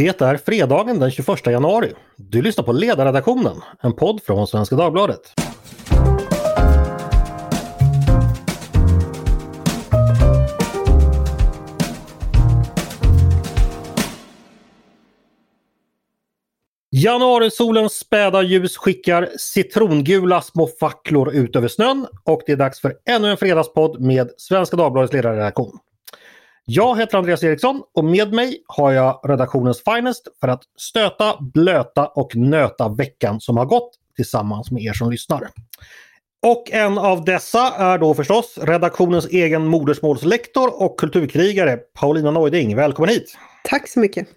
Det är fredagen den 21 januari. Du lyssnar på Ledarredaktionen, en podd från Svenska Dagbladet. Januarisolens späda ljus skickar citrongula små facklor ut över snön och det är dags för ännu en fredagspodd med Svenska Dagbladets ledarredaktion. Jag heter Andreas Eriksson och med mig har jag redaktionens finest för att stöta, blöta och nöta veckan som har gått tillsammans med er som lyssnar. Och en av dessa är då förstås redaktionens egen modersmålslektor och kulturkrigare Paulina Neuding. Välkommen hit! Tack så mycket!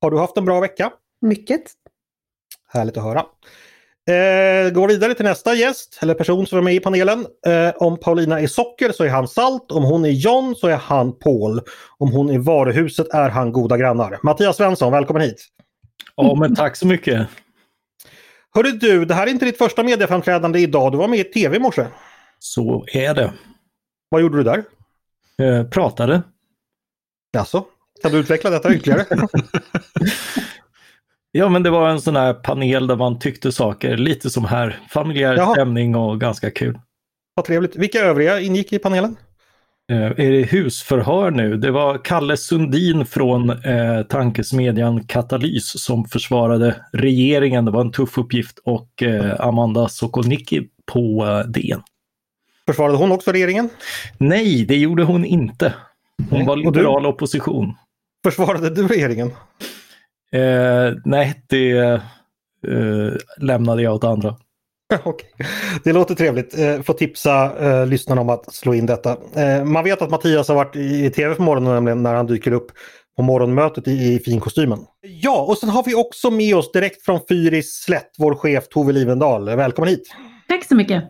Har du haft en bra vecka? Mycket. Härligt att höra. Eh, går vidare till nästa gäst eller person som är med i panelen. Eh, om Paulina är socker så är han salt. Om hon är John så är han Paul. Om hon är varuhuset är han goda grannar. Mattias Svensson, välkommen hit! Ja, men tack så mycket! Hörru du, det här är inte ditt första medieframträdande idag. Du var med i tv i morse. Så är det. Vad gjorde du där? Eh, pratade. Alltså, kan du utveckla detta ytterligare? Ja, men det var en sån här panel där man tyckte saker, lite som här. Familjär Jaha. stämning och ganska kul. Vad trevligt. Vilka övriga ingick i panelen? Eh, är det husförhör nu? Det var Kalle Sundin från eh, tankesmedjan Katalys som försvarade regeringen. Det var en tuff uppgift och eh, Amanda Sokolnicki på eh, DN. Försvarade hon också regeringen? Nej, det gjorde hon inte. Hon var liberal opposition. Försvarade du regeringen? Eh, nej, det eh, lämnade jag åt andra. Okay. Det låter trevligt. Eh, få tipsa eh, lyssnarna om att slå in detta. Eh, man vet att Mattias har varit i tv för morgonen nämligen när han dyker upp på morgonmötet i, i finkostymen. Ja, och sen har vi också med oss direkt från Fyris slätt vår chef Tove Livendal. Välkommen hit! Tack så mycket!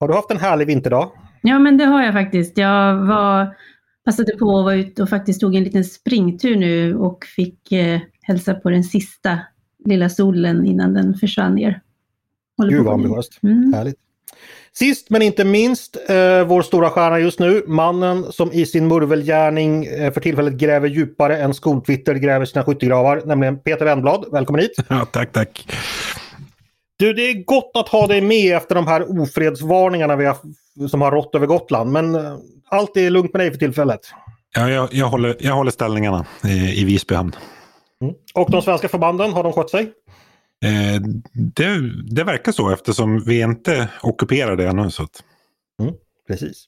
Har du haft en härlig vinterdag? Ja, men det har jag faktiskt. Jag var, passade på att vara ute och faktiskt tog en liten springtur nu och fick eh, hälsa på den sista lilla solen innan den försvann ner. Gud vad ambitiöst. Mm. Härligt. Sist men inte minst, eh, vår stora stjärna just nu, mannen som i sin murvelgärning eh, för tillfället gräver djupare än skoltwitter gräver sina skyttegravar, nämligen Peter Wennblad. Välkommen hit! Ja, tack, tack! Du, det är gott att ha dig med efter de här ofredsvarningarna vi har, som har rått över Gotland, men eh, allt är lugnt med dig för tillfället. Ja, jag, jag, håller, jag håller ställningarna i, i Visby hamn. Mm. Och de svenska förbanden, har de skött sig? Eh, det, det, verkar så eftersom vi inte ockuperar det ännu. Så att... mm, precis.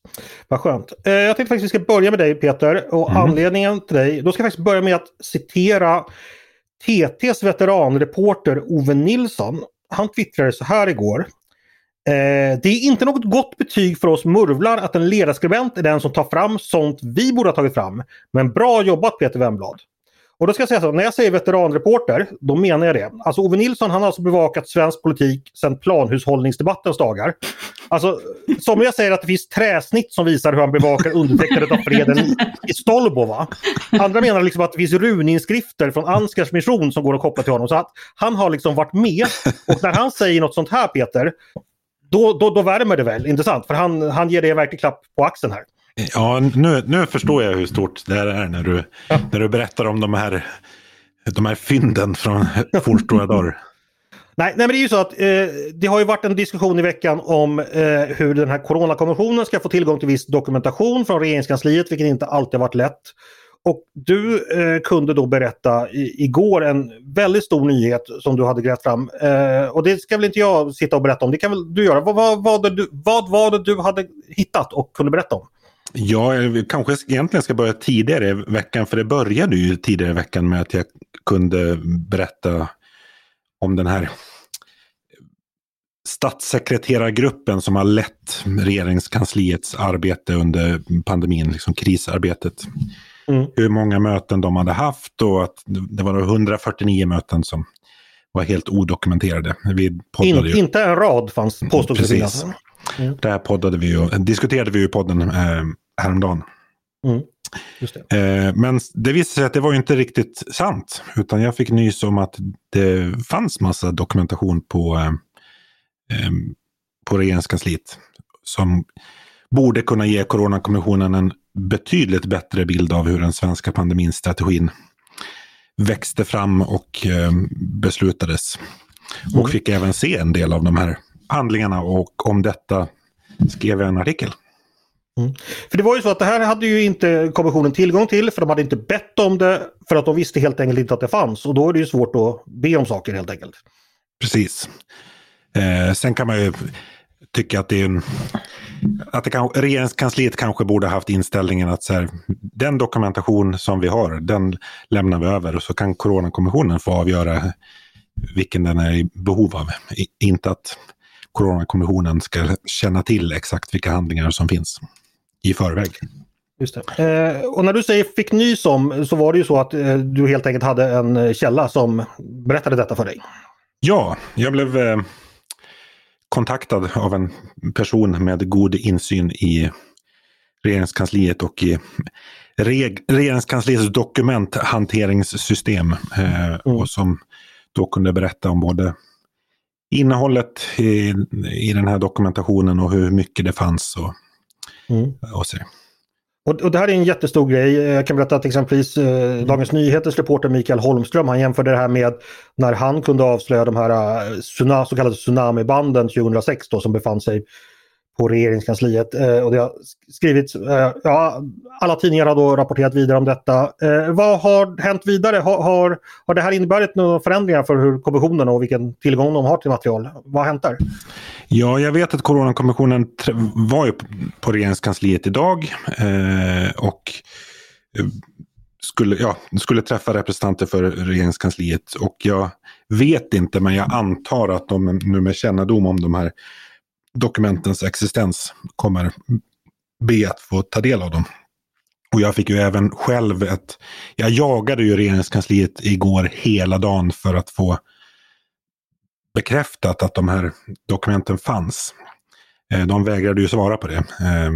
Vad skönt. Eh, jag tänkte faktiskt att vi ska börja med dig Peter. Och mm. anledningen till dig, då ska jag faktiskt börja med att citera TTs veteranreporter Ove Nilsson. Han twittrade så här igår. Eh, det är inte något gott betyg för oss murvlar att en ledarskribent är den som tar fram sånt vi borde ha tagit fram. Men bra jobbat Peter Wemblad! Och då ska jag säga så, när jag säger veteranreporter, då menar jag det. Alltså Ove Nilsson han har alltså bevakat svensk politik sedan planhushållningsdebattens dagar. Alltså, somliga säger att det finns träsnitt som visar hur han bevakar undertecknandet av freden i, Stolbo. Va? Andra menar liksom att det finns runinskrifter från Anskars mission som går att koppla till honom. Så att han har liksom varit med. Och när han säger något sånt här Peter, då, då, då värmer det väl, intressant. För han, han ger dig en verklig klapp på axeln här. Ja, nu, nu förstår jag hur stort det här är när du, när du berättar om de här, de här fynden från fornstora dagar. Nej, nej, men det är ju så att eh, det har ju varit en diskussion i veckan om eh, hur den här coronakommissionen ska få tillgång till viss dokumentation från regeringskansliet, vilket inte alltid har varit lätt. Och du eh, kunde då berätta i, igår en väldigt stor nyhet som du hade grävt fram. Eh, och det ska väl inte jag sitta och berätta om, det kan väl du göra. Vad, vad, vad, du, vad var det du hade hittat och kunde berätta om? Ja, jag kanske egentligen ska börja tidigare i veckan, för det började ju tidigare i veckan med att jag kunde berätta om den här statssekreterargruppen som har lett regeringskansliets arbete under pandemin, liksom krisarbetet. Mm. Hur många möten de hade haft och att det var 149 möten som var helt odokumenterade. Vi In, ju... Inte en rad fanns påstås Precis. Mm. Där poddade vi och diskuterade vi i podden eh, häromdagen. Mm. Det. Eh, men det visade sig att det var inte riktigt sant. Utan jag fick nys om att det fanns massa dokumentation på, eh, eh, på regeringskansliet. Som borde kunna ge Coronakommissionen en betydligt bättre bild av hur den svenska pandemistrategin växte fram och eh, beslutades. Och mm. fick även se en del av de här handlingarna och om detta skrev jag en artikel. Mm. För det var ju så att det här hade ju inte kommissionen tillgång till för de hade inte bett om det för att de visste helt enkelt inte att det fanns och då är det ju svårt att be om saker helt enkelt. Precis. Eh, sen kan man ju tycka att det är en... Att det kan, regeringskansliet kanske borde haft inställningen att så här, den dokumentation som vi har, den lämnar vi över och så kan Coronakommissionen få avgöra vilken den är i behov av. inte att Coronakommissionen ska känna till exakt vilka handlingar som finns i förväg. Just. Eh, och när du säger fick nys om så var det ju så att eh, du helt enkelt hade en källa som berättade detta för dig. Ja, jag blev eh, kontaktad av en person med god insyn i regeringskansliet och i reg regeringskansliets dokumenthanteringssystem. Eh, mm. Och som då kunde berätta om både innehållet i, i den här dokumentationen och hur mycket det fanns. Och, mm. och så. Och, och, det här är en jättestor grej. Jag kan berätta att exempelvis eh, Dagens Nyheters reporter Mikael Holmström han jämförde det här med när han kunde avslöja de här uh, så kallade tsunamibanden 2006 då, som befann sig på regeringskansliet. Eh, och det har skrivits, eh, ja, alla tidningar har då rapporterat vidare om detta. Eh, vad har hänt vidare? Har, har, har det här inneburit några förändringar för hur kommissionen och vilken tillgång de har till material? Vad har hänt där? Ja, jag vet att Coronakommissionen var ju på regeringskansliet idag eh, och eh, skulle, ja, skulle träffa representanter för regeringskansliet. Och jag vet inte, men jag antar att de nu med kännedom om de här dokumentens existens kommer be att få ta del av dem. Och jag fick ju även själv ett... Jag jagade ju regeringskansliet igår hela dagen för att få bekräftat att de här dokumenten fanns. Eh, de vägrade ju svara på det. Eh,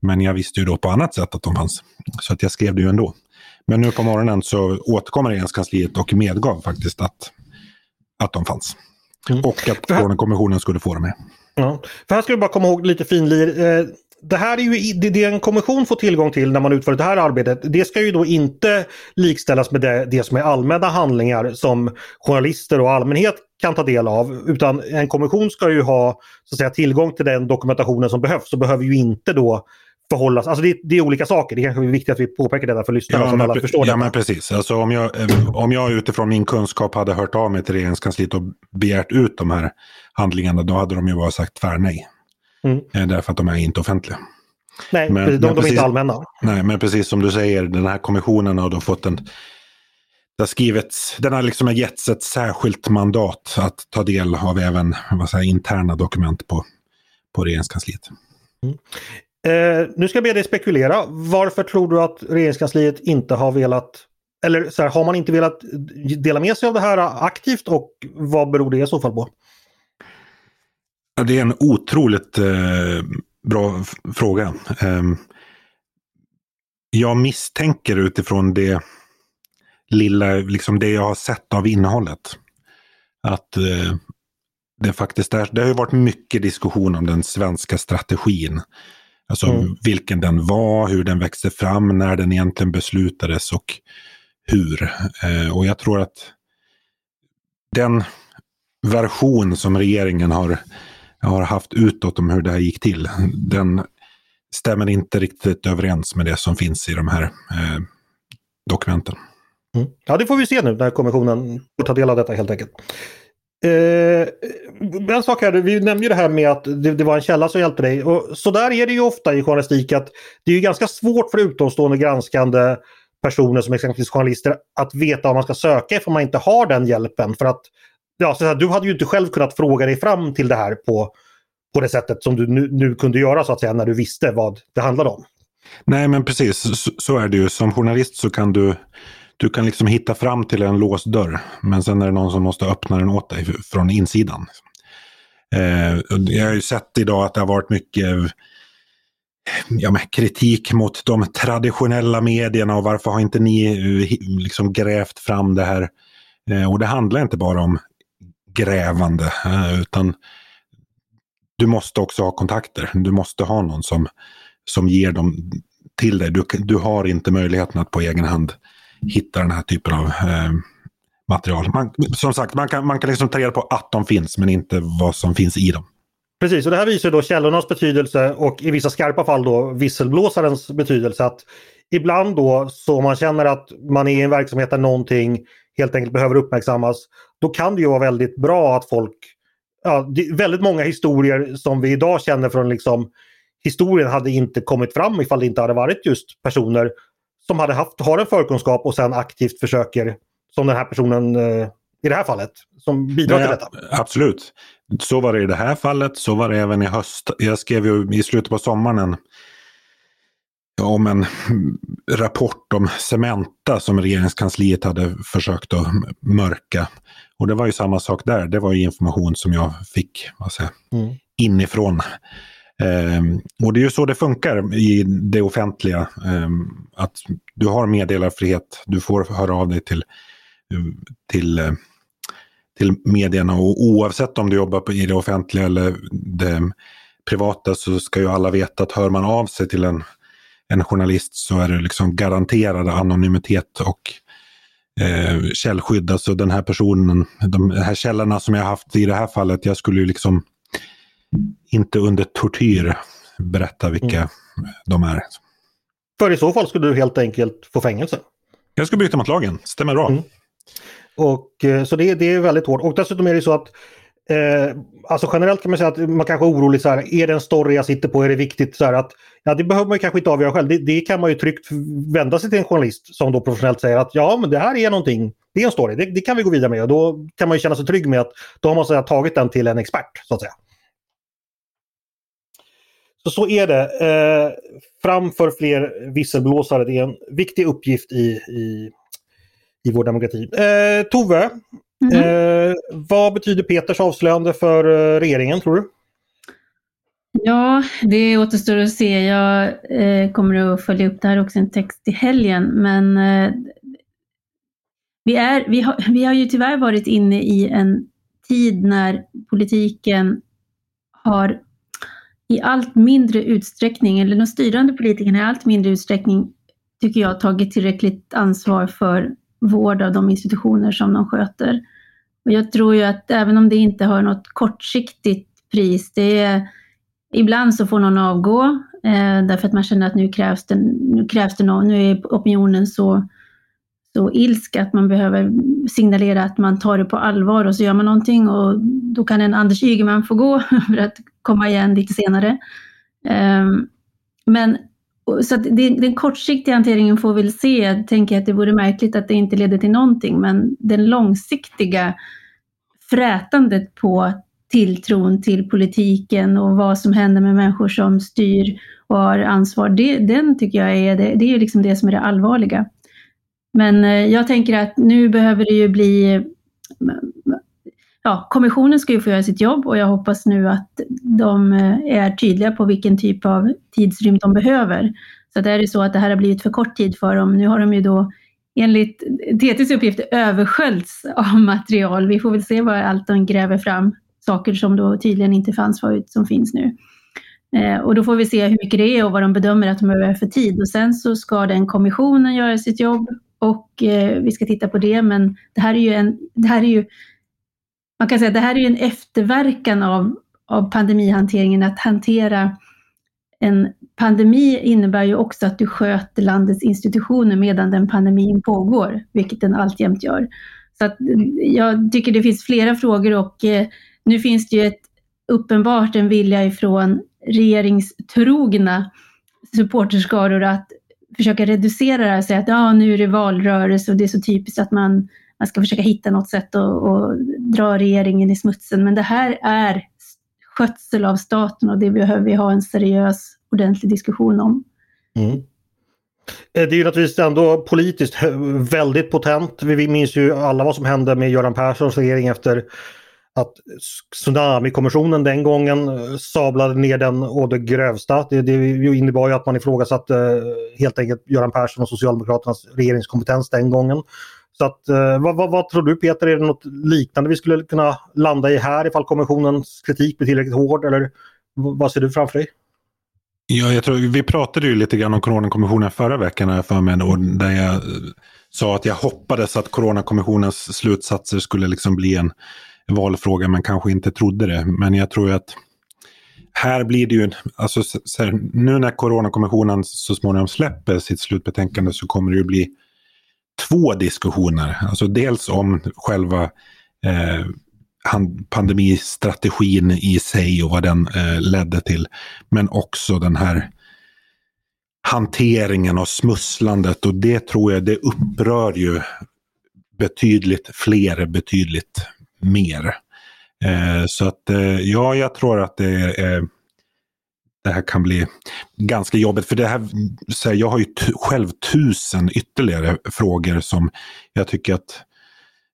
men jag visste ju då på annat sätt att de fanns. Så att jag skrev det ju ändå. Men nu på morgonen så återkommer regeringskansliet och medgav faktiskt att, att de fanns. Mm. Och att kommissionen skulle få dem med. Ja. För här ska vi bara komma ihåg lite finlir. Eh, det här är ju det, en kommission får tillgång till när man utför det här arbetet. Det ska ju då inte likställas med det, det som är allmänna handlingar som journalister och allmänhet kan ta del av. Utan en kommission ska ju ha så att säga, tillgång till den dokumentationen som behövs. Så behöver ju inte då förhållas. Alltså det, det, är olika saker. Det kanske är viktigt att vi påpekar detta för lyssnarna ja, så att alla förstår. Ja, men precis. Alltså, om, jag, eh, om jag utifrån min kunskap hade hört av mig till regeringskansliet och begärt ut de här handlingarna, då hade de ju bara sagt tvärnej. Mm. Eh, därför att de är inte offentliga. Nej, men, de, de, de är inte allmänna. Nej, men precis som du säger, den här kommissionen har då fått en... Det har skrivits, den har liksom getts ett särskilt mandat att ta del av även vad säger, interna dokument på, på regeringskansliet. Mm. Eh, nu ska jag be dig spekulera. Varför tror du att regeringskansliet inte har velat eller så här, har man inte velat dela med sig av det här aktivt och vad beror det i så fall på? Det är en otroligt eh, bra fråga. Eh, jag misstänker utifrån det lilla, liksom det jag har sett av innehållet. Att eh, det faktiskt är, det har ju varit mycket diskussion om den svenska strategin Alltså mm. vilken den var, hur den växte fram, när den egentligen beslutades och hur. Eh, och jag tror att den version som regeringen har, har haft utåt om hur det här gick till, den stämmer inte riktigt överens med det som finns i de här eh, dokumenten. Mm. Ja, det får vi se nu när kommissionen får ta del av detta helt enkelt. Eh, en sak här, vi nämnde ju det här med att det, det, var en källa som hjälpte dig. Och så där är det ju ofta i journalistik att det är ganska svårt för utomstående granskande personer som exempelvis journalister att veta vad man ska söka ifall man inte har den hjälpen. För att ja, så här, du hade ju inte själv kunnat fråga dig fram till det här på, på det sättet som du nu, nu kunde göra så att säga när du visste vad det handlade om. Nej men precis, så, så är det ju. Som journalist så kan du du kan liksom hitta fram till en låst dörr. Men sen är det någon som måste öppna den åt dig från insidan. Eh, jag har ju sett idag att det har varit mycket ja, med kritik mot de traditionella medierna och varför har inte ni eh, liksom grävt fram det här? Eh, och det handlar inte bara om grävande eh, utan du måste också ha kontakter. Du måste ha någon som, som ger dem till dig. Du, du har inte möjligheten att på egen hand hitta den här typen av eh, material. Man, som sagt, man kan, man kan liksom ta reda på att de finns men inte vad som finns i dem. Precis, och det här visar då källornas betydelse och i vissa skarpa fall då visselblåsarens betydelse. Att ibland då så man känner att man är i en verksamhet där någonting helt enkelt behöver uppmärksammas. Då kan det ju vara väldigt bra att folk... Ja, väldigt många historier som vi idag känner från liksom historien hade inte kommit fram ifall det inte hade varit just personer som hade haft, har en förkunskap och sen aktivt försöker, som den här personen eh, i det här fallet, som bidrar till detta. Absolut. Så var det i det här fallet, så var det även i höst. Jag skrev ju i slutet på sommaren en, om en rapport om Cementa som regeringskansliet hade försökt att mörka. Och det var ju samma sak där. Det var ju information som jag fick vad säger, mm. inifrån. Ehm, och det är ju så det funkar i det offentliga. Ehm, att du har meddelarfrihet, du får höra av dig till, till till medierna och oavsett om du jobbar i det offentliga eller det privata så ska ju alla veta att hör man av sig till en, en journalist så är det liksom garanterad anonymitet och eh, källskydd. Alltså den här personen, de här källorna som jag haft i det här fallet, jag skulle ju liksom inte under tortyr berätta vilka mm. de är. För i så fall skulle du helt enkelt få fängelse? Jag skulle bryta mot lagen, stämmer bra. Mm. Och, eh, så det, det är väldigt hårt. Och dessutom är det så att Eh, alltså generellt kan man säga att man kanske är orolig så här, är det en story jag sitter på, är det viktigt så att ja det behöver man kanske inte avgöra själv. Det, det, kan man ju tryggt vända sig till en journalist som då professionellt säger att ja men det här är någonting, det är en story, det, det kan vi gå vidare med och då kan man ju känna sig trygg med att då har man så här, tagit den till en expert så att säga. Så så är det. Eh, framför fler visselblåsare, det är en viktig uppgift i, i i vår demokrati. Eh, Tove, mm. eh, vad betyder Peters avslöjande för eh, regeringen tror du? Ja, det återstår att se. Jag eh, kommer att följa upp det här också en text i helgen, men eh, vi, är, vi, har, vi har ju tyvärr varit inne i en tid när politiken har i allt mindre utsträckning, eller de styrande politikerna i allt mindre utsträckning, tycker jag, tagit tillräckligt ansvar för vård av de institutioner som de sköter. Och jag tror ju att även om det inte har något kortsiktigt pris, det är, ibland så får någon avgå eh, därför att man känner att nu krävs det, nu krävs det någon, nu är opinionen så, så ilsk att man behöver signalera att man tar det på allvar och så gör man någonting och då kan en Anders Ygeman få gå för att komma igen lite senare. Ehm, men så den kortsiktiga hanteringen får vi väl se. Jag tänker att det vore märkligt att det inte leder till någonting, men den långsiktiga frätandet på tilltron till politiken och vad som händer med människor som styr och har ansvar, det, den tycker jag är det, det är liksom det som är det allvarliga. Men eh, jag tänker att nu behöver det ju bli ja, kommissionen ska ju få göra sitt jobb och jag hoppas nu att de eh, är tydliga på vilken typ av tidsrymd de behöver. Så att är det så att det här har blivit för kort tid för dem, nu har de ju då enligt TTs uppgifter översköljts av material. Vi får väl se vad allt de gräver fram, saker som då tydligen inte fanns förut som finns nu. Eh, och då får vi se hur mycket det är och vad de bedömer att de behöver för tid. Och sen så ska den kommissionen göra sitt jobb och eh, vi ska titta på det. Men det här är ju, en, det här är ju man kan säga det här är en efterverkan av, av pandemihanteringen, att hantera en pandemi innebär ju också att du sköter landets institutioner medan den pandemin pågår, vilket den alltjämt gör. Så att jag tycker det finns flera frågor och eh, nu finns det ju ett, uppenbart en vilja ifrån regeringstrogna supporterskaror att försöka reducera det här och säga att ja, nu är det valrörelse och det är så typiskt att man man ska försöka hitta något sätt att, att dra regeringen i smutsen. Men det här är skötsel av staten och det behöver vi ha en seriös, ordentlig diskussion om. Mm. Eh, det är ju naturligtvis ändå politiskt eh, väldigt potent. Vi minns ju alla vad som hände med Göran Perssons regering efter att Tsunamikommissionen den gången eh, sablade ner den å det grövsta. Det, det innebar ju att man ifrågasatte eh, helt enkelt Göran Persson och Socialdemokraternas regeringskompetens den gången. Så att, eh, vad, vad, vad, tror du Peter, är det något liknande vi skulle kunna landa i här ifall kommissionens kritik blir tillräckligt hård eller vad ser du framför dig? Ja, jag tror, vi pratade ju lite grann om Coronakommissionen förra veckan här för mig och där jag sa att jag hoppades att Coronakommissionens slutsatser skulle liksom bli en valfråga men kanske inte trodde det. Men jag tror att här blir det ju, alltså, här, nu när Coronakommissionen så småningom släpper sitt slutbetänkande så kommer det ju bli två diskussioner. Alltså dels om själva eh, pandemistrategin i sig och vad den eh, ledde till. Men också den här hanteringen och smusslandet och det tror jag det upprör ju betydligt fler, betydligt mer. Eh, så att eh, ja, jag tror att det är det här kan bli ganska jobbigt. För det här, så här, jag har ju själv tusen ytterligare frågor som jag tycker att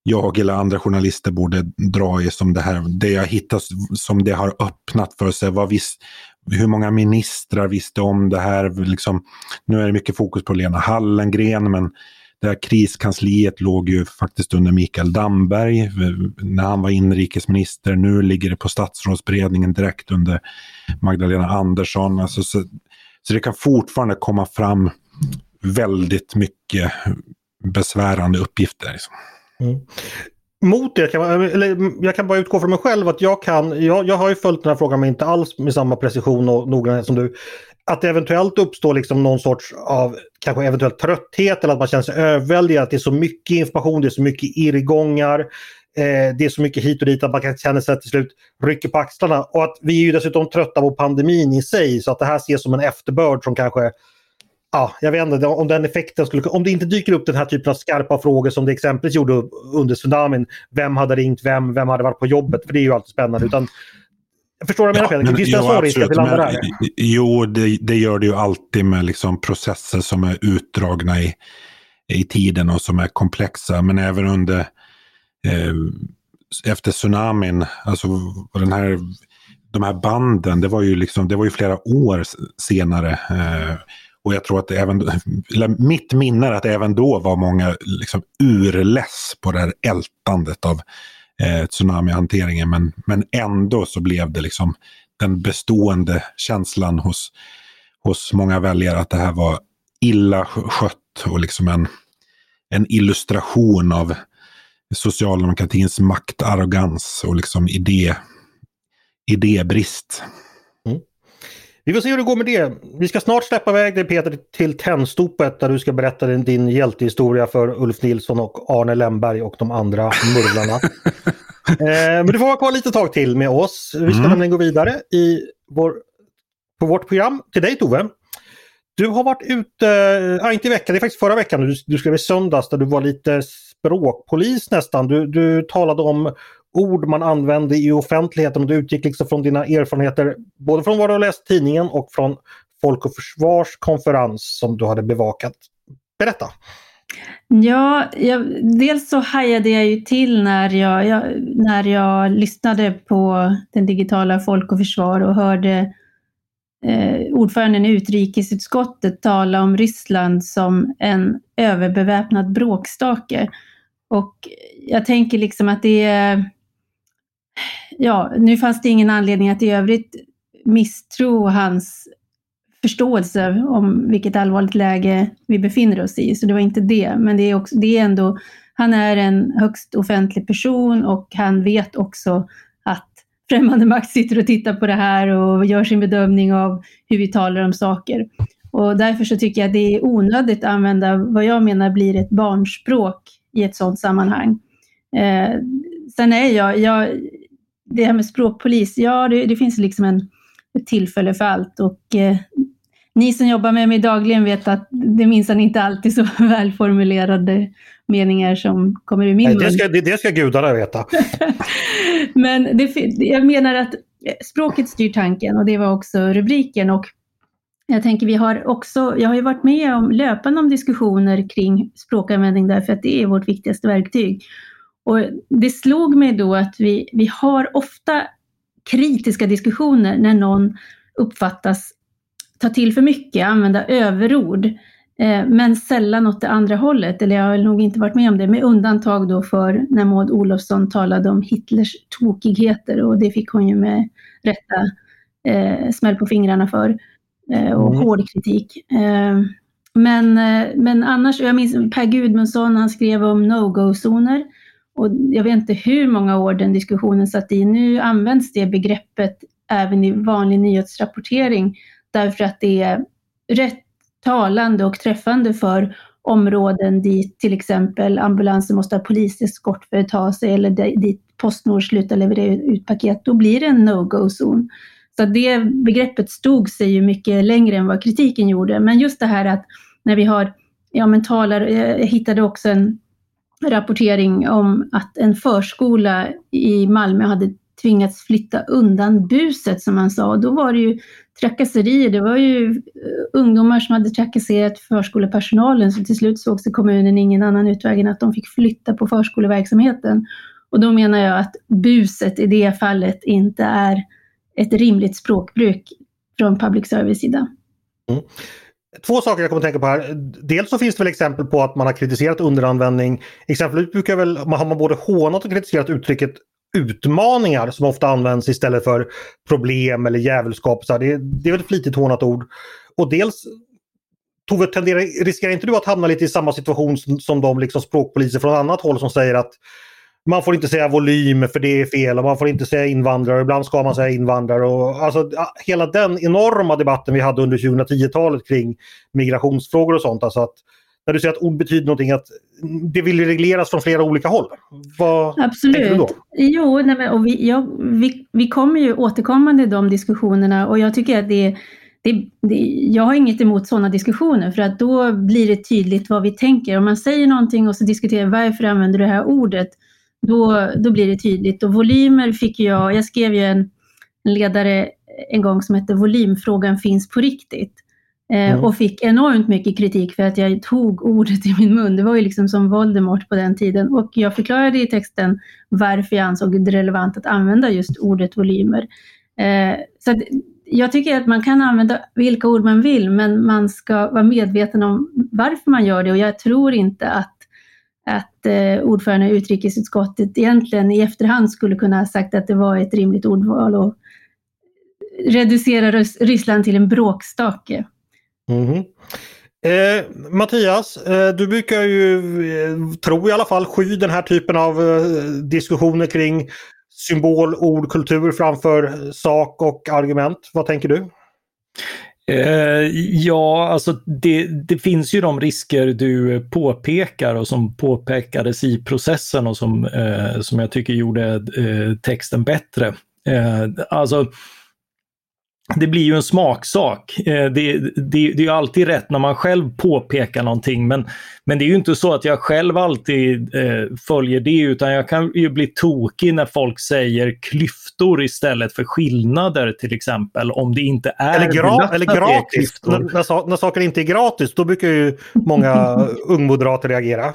jag eller andra journalister borde dra i som det här, det jag hittat som det har öppnat för sig. Vad visst, hur många ministrar visste om det här? Liksom, nu är det mycket fokus på Lena Hallengren, men det här kriskansliet låg ju faktiskt under Mikael Damberg eh, när han var inrikesminister. Nu ligger det på statsrådsberedningen direkt under Magdalena Andersson. Alltså, så, så det kan fortfarande komma fram väldigt mycket besvärande uppgifter. Liksom. Mm. Mot det, eller jag kan bara utgå från mig själv att jag kan, jag, jag har ju följt den här frågan men inte alls med samma precision och noggrannhet som du. Att det eventuellt uppstår liksom någon sorts av kanske eventuellt trötthet eller att man känner sig överväldigad. Att det är så mycket information, det är så mycket irrgångar. Eh, det är så mycket hit och dit att man kan känna sig till slut rycker på axlarna. Och att vi är ju dessutom trötta på pandemin i sig så att det här ses som en efterbörd som kanske ja, jag vet inte om den effekten skulle... Om det inte dyker upp den här typen av skarpa frågor som det exempelvis gjorde under tsunamin. Vem hade ringt vem? Vem hade varit på jobbet? För det är ju alltid spännande. Utan, jag förstår vad jag menar Peder? Finns det en sån risk att vi landar där? Jo, det, det, gör det ju alltid med liksom processer som är utdragna i, i tiden och som är komplexa. Men även under eh, efter tsunamin, alltså den här, de här banden, det var ju, liksom, det var ju flera år senare. Eh, och jag tror att även, även, mitt minne är att även då var många liksom urless på det här ältandet av eh, tsunamihanteringen. Men, men ändå så blev det liksom den bestående känslan hos, hos många väljare att det här var illa skött och liksom en, en illustration av socialdemokratins maktarrogans och liksom idé, idébrist. Vi får se hur det går med det. Vi ska snart släppa iväg dig Peter till Tennstopet där du ska berätta din, din hjältehistoria för Ulf Nilsson och Arne Lemberg och de andra murvlarna. eh, men du får vara kvar lite tag till med oss. Vi ska mm. nämligen gå vidare i vår, på vårt program. Till dig Tove. Du har varit ute, äh, inte i veckan, det är faktiskt förra veckan, du, du skrev i söndags där du var lite språkpolis nästan. Du, du talade om ord man använde i offentligheten och du utgick liksom från dina erfarenheter både från vad du har läst i tidningen och från Folk och Försvars konferens som du hade bevakat. Berätta! Ja, jag, dels så hajade jag ju till när jag, jag, när jag lyssnade på den digitala Folk och Försvar och hörde eh, ordföranden i utrikesutskottet tala om Ryssland som en överbeväpnad bråkstake. Och jag tänker liksom att det är ja, nu fanns det ingen anledning att i övrigt misstro hans förståelse om vilket allvarligt läge vi befinner oss i. Så det var inte det. Men det är, också, det är ändå, han är en högst offentlig person och han vet också att främmande makt sitter och tittar på det här och gör sin bedömning av hur vi talar om saker. Och därför så tycker jag att det är onödigt att använda vad jag menar blir ett barnspråk i ett sådant sammanhang. Eh, sen är jag, jag, det här med språkpolis, ja det, det finns liksom en, ett tillfälle för allt och eh, ni som jobbar med mig dagligen vet att det minsann inte alltid så välformulerade meningar som kommer ur min mun. Det ska, det, det ska gudarna veta. Men det, jag menar att språket styr tanken och det var också rubriken. Och jag tänker vi har också, jag har ju varit med om löpande om diskussioner kring språkanvändning därför att det är vårt viktigaste verktyg. Och det slog mig då att vi, vi har ofta kritiska diskussioner när någon uppfattas ta till för mycket, använda överord, eh, men sällan åt det andra hållet. Eller jag har nog inte varit med om det, med undantag då för när Maud Olofsson talade om Hitlers tokigheter och det fick hon ju med rätta eh, smäll på fingrarna för eh, och mm. hård kritik. Eh, men, eh, men annars, jag minns Per Gudmundsson, han skrev om no-go-zoner. Och jag vet inte hur många år den diskussionen satt i. Nu används det begreppet även i vanlig nyhetsrapportering därför att det är rätt talande och träffande för områden dit till exempel ambulanser måste ha poliseskort för att ta sig eller dit Postnord slutar leverera ut paket, då blir det en no-go-zon. Så det begreppet stod sig ju mycket längre än vad kritiken gjorde. Men just det här att när vi har, ja men talar, jag hittade också en rapportering om att en förskola i Malmö hade tvingats flytta undan buset som man sa. då var det ju trakasserier. Det var ju eh, ungdomar som hade trakasserat förskolepersonalen så till slut såg sig kommunen ingen annan utväg än att de fick flytta på förskoleverksamheten. Och då menar jag att buset i det fallet inte är ett rimligt språkbruk från public service sida. Mm. Två saker jag kommer att tänka på här. Dels så finns det väl exempel på att man har kritiserat underanvändning. Exempelvis brukar väl, har man både hånat och kritiserat uttrycket utmaningar som ofta används istället för problem eller djävulskap. Så det, det är väl ett flitigt hånat ord. Och dels Tove, tenderar, riskerar inte du att hamna lite i samma situation som, som de liksom språkpoliser från annat håll som säger att man får inte säga volym för det är fel och man får inte säga invandrare. Ibland ska man säga invandrare. Och, alltså, hela den enorma debatten vi hade under 2010-talet kring migrationsfrågor och sånt. Alltså att, när du säger att ord betyder någonting, att det vill regleras från flera olika håll. Vad Absolut. Du då? Jo, nej, och vi, ja, vi, vi kommer ju återkommande i de diskussionerna och jag tycker att det det, det, jag har inget emot sådana diskussioner för att då blir det tydligt vad vi tänker. Om man säger någonting och så diskuterar varför använder du det här ordet, då, då blir det tydligt. Och volymer fick jag, jag skrev ju en, en ledare en gång som hette Volymfrågan finns på riktigt. Eh, mm. Och fick enormt mycket kritik för att jag tog ordet i min mun. Det var ju liksom som Voldemort på den tiden. Och jag förklarade i texten varför jag ansåg det relevant att använda just ordet volymer. Eh, så jag tycker att man kan använda vilka ord man vill, men man ska vara medveten om varför man gör det. Och jag tror inte att att eh, ordförande i utrikesutskottet egentligen i efterhand skulle kunna ha sagt att det var ett rimligt ordval och reducera Ryssland till en bråkstake. Mm. Eh, Mattias, eh, du brukar ju, eh, tro i alla fall, sky den här typen av eh, diskussioner kring symbol, ord, kultur framför sak och argument. Vad tänker du? Eh, ja, alltså det, det, finns ju de risker du påpekar och som påpekades i processen och som, eh, som jag tycker gjorde eh, texten bättre. Eh, alltså det blir ju en smaksak. Eh, det, det, det är alltid rätt när man själv påpekar någonting men, men det är ju inte så att jag själv alltid eh, följer det utan jag kan ju bli tokig när folk säger klyftor istället för skillnader till exempel. Om det inte är Eller, gra eller gratis. När, när, när, saker inte är gratis då brukar ju många ungmoderater reagera.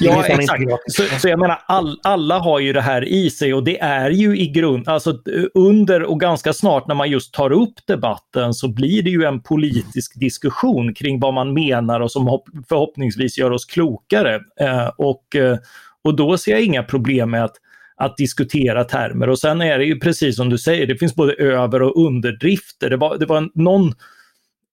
ja exakt. Så, så, jag menar all, alla har ju det här i sig och det är ju i grund, alltså under och ganska snart när man just tar upp debatten så blir det ju en politisk diskussion kring vad man menar och som förhoppningsvis gör oss klokare. Eh, och, eh, och då ser jag inga problem med att att diskutera termer och sen är det ju precis som du säger, det finns både över och underdrifter. Det var, det var någon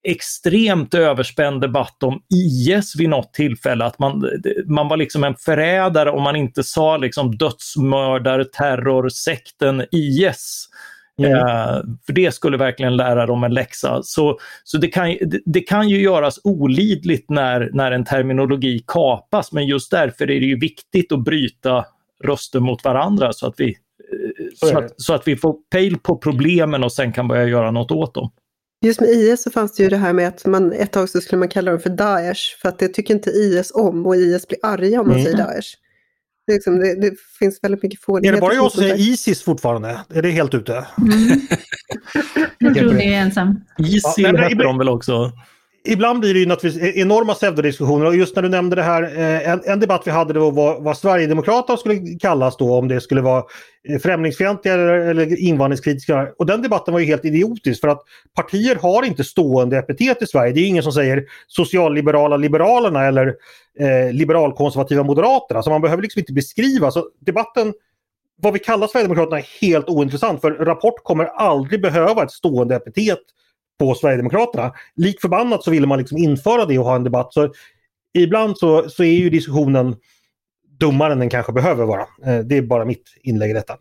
extremt överspänd debatt om IS vid något tillfälle, att man, man var liksom en förrädare om man inte sa liksom dödsmördar, terror, sekten IS. Mm. Eh, för det skulle verkligen lära dem en läxa. Så, så det, kan, det, det, kan ju göras olidligt när, när en terminologi kapas, men just därför är det ju viktigt att bryta röster mot varandra så att vi, eh, så att, så att vi får pejl på problemen och sen kan börja göra något åt dem. Just med IS så fanns det ju det här med att man ett tag så skulle man kalla dem för Daesh, för att det tycker inte IS om och IS blir arga om man mm. säger Daesh. Det, liksom, det, det, finns väldigt mycket fånigheter. Är det bara jag som säger Isis fortfarande? Är det helt ute? Mm. jag tror det är ensam. Isil ja, heter de väl också? Ibland blir det ju naturligtvis e- enorma pseudodiskussioner och just när du nämnde det här, eh, en, en debatt vi hade det var vad Sverigedemokraterna skulle kallas då om det skulle vara eh, främlingsfientliga eller, eller invandringskritiska. Och den debatten var ju helt idiotisk för att partier har inte stående epitet i Sverige. Det är ingen som säger socialliberala liberalerna eller eh, liberalkonservativa moderaterna. Så man behöver liksom inte beskriva. Så debatten vad vi kallar Sverigedemokraterna är helt ointressant för Rapport kommer aldrig behöva ett stående epitet på Sverigedemokraterna. Lik förbannat så ville man liksom införa det och ha en debatt. Så ibland så, så är ju diskussionen dummare än den kanske behöver vara. Eh, det är bara mitt inlägg i detta.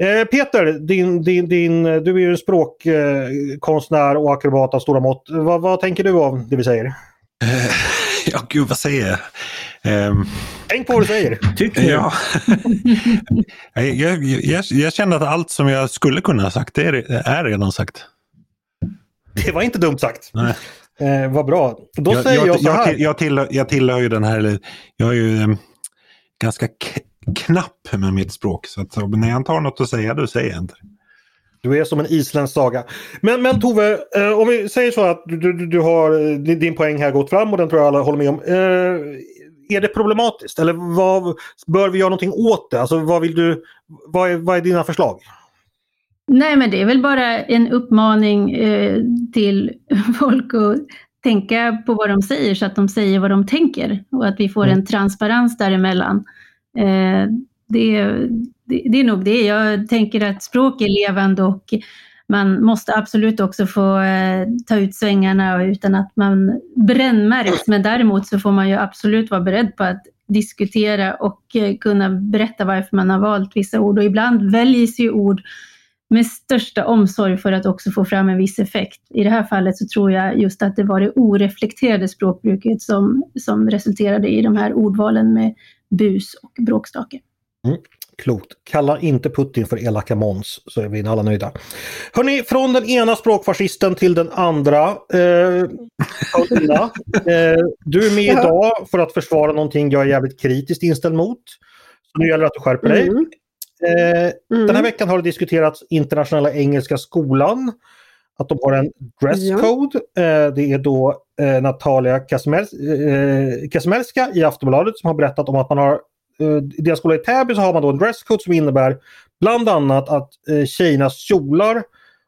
Eh, Peter, din, din, din, du är ju språkkonstnär och akrobat av stora mått. Vad, vad tänker du om det vi säger? Ja, gud vad säger jag? Um, Tänk på vad du säger. Tycker ja. jag, jag, jag, jag, känner att allt som jag skulle kunna ha sagt, det är, är redan sagt. Det var inte dumt sagt. Nej. Eh, vad bra. Då jag, säger jag, så här. Jag, jag, tillhör, jag tillhör ju den här, jag är ju um, ganska knapp med mitt språk. Så att, när jag tar något att säga, då säger jag inte. Du är som en isländsk saga. Men, men Tove, eh, om vi säger så att du, du, du har din poäng här gått fram och den tror jag alla håller med om. Eh, är det problematiskt eller vad, bör vi göra någonting åt det? Alltså, vad, vill du, vad, är, vad är dina förslag? Nej, men det är väl bara en uppmaning eh, till folk att tänka på vad de säger så att de säger vad de tänker och att vi får mm. en transparens däremellan. Eh, det, det, det är nog det. Jag tänker att språk är levande och man måste absolut också få eh, ta ut svängarna utan att man brännmärks. Men däremot så får man ju absolut vara beredd på att diskutera och eh, kunna berätta varför man har valt vissa ord. Och ibland väljs ju ord med största omsorg för att också få fram en viss effekt. I det här fallet så tror jag just att det var det oreflekterade språkbruket som, som resulterade i de här ordvalen med bus och bråkstake. Mm. Klokt. Kalla inte Putin för elaka Måns så är vi alla nöjda. Hörni, från den ena språkfascisten till den andra. Eh, Paulina, eh, du är med idag för att försvara någonting jag är jävligt kritiskt inställd mot. Så nu gäller det att du skärper dig. Mm. Mm. Den här mm. veckan har det diskuterats Internationella Engelska Skolan. Att de har en dresscode. Ja. Eh, det är då eh, Natalia Kazimierska eh, i Aftonbladet som har berättat om att man har i deras skola i Täby så har man då en dresscode som innebär bland annat att tjejernas kjolar,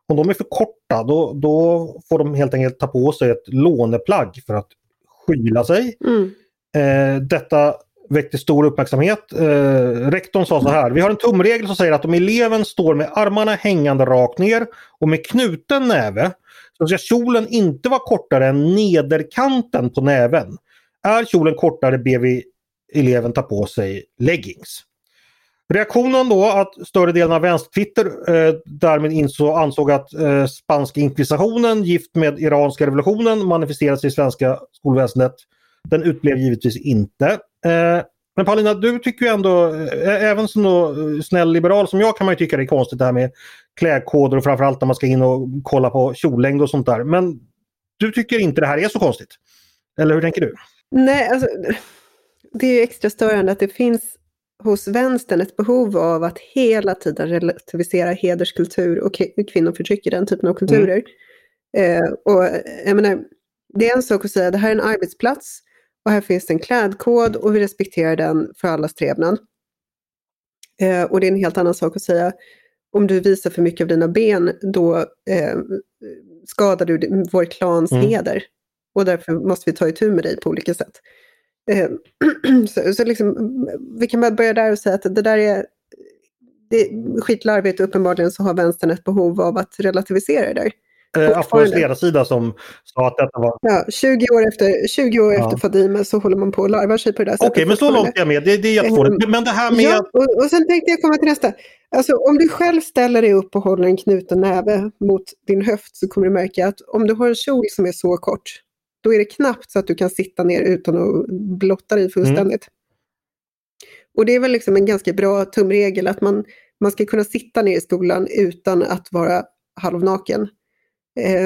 om de är för korta, då, då får de helt enkelt ta på sig ett låneplagg för att skyla sig. Mm. Eh, detta väckte stor uppmärksamhet. Eh, rektorn sa så här, vi har en tumregel som säger att om eleven står med armarna hängande rakt ner och med knuten näve så ska kjolen inte vara kortare än nederkanten på näven. Är kjolen kortare ber vi eleven ta på sig leggings. Reaktionen då att större delen av vänstertwitter eh, därmed insåg, ansåg att eh, spanska inkvisitionen gift med iranska revolutionen manifesterat sig i svenska skolväsendet. Den utblev givetvis inte. Eh, men Paulina, du tycker ju ändå, eh, även som då, eh, snäll liberal som jag kan man ju tycka det är konstigt det här med klädkoder och framförallt när man ska in och kolla på kjollängd och sånt där. Men du tycker inte det här är så konstigt? Eller hur tänker du? Nej, alltså det är extra störande att det finns hos vänstern ett behov av att hela tiden relativisera hederskultur och kvinnoförtryck i den typen av kulturer. Mm. Eh, och jag menar, det är en sak att säga att det här är en arbetsplats och här finns det en klädkod och vi respekterar den för allas trevnad. Eh, och det är en helt annan sak att säga om du visar för mycket av dina ben då eh, skadar du vår klans mm. heder. Och därför måste vi ta itu med dig på olika sätt. Eh, så, så liksom, vi kan bara börja där och säga att det där är det är skitlarvigt och uppenbarligen så har vänstern ett behov av att relativisera det där. Eh, Aftonbladets ledarsida som sa att detta var... Ja, 20 år efter, 20 år ja. efter Fadime så håller man på och larvar sig på det där sättet. Okej, men så långt är jag med. Det, det är jättefånigt. Mm. Men det här med... Ja, och, och sen tänkte jag komma till nästa. Alltså om du själv ställer dig upp och håller en knuten näve mot din höft så kommer du märka att om du har en kjol som är så kort då är det knappt så att du kan sitta ner utan att blotta dig fullständigt. Mm. Och det är väl liksom en ganska bra tumregel att man, man ska kunna sitta ner i skolan utan att vara halvnaken.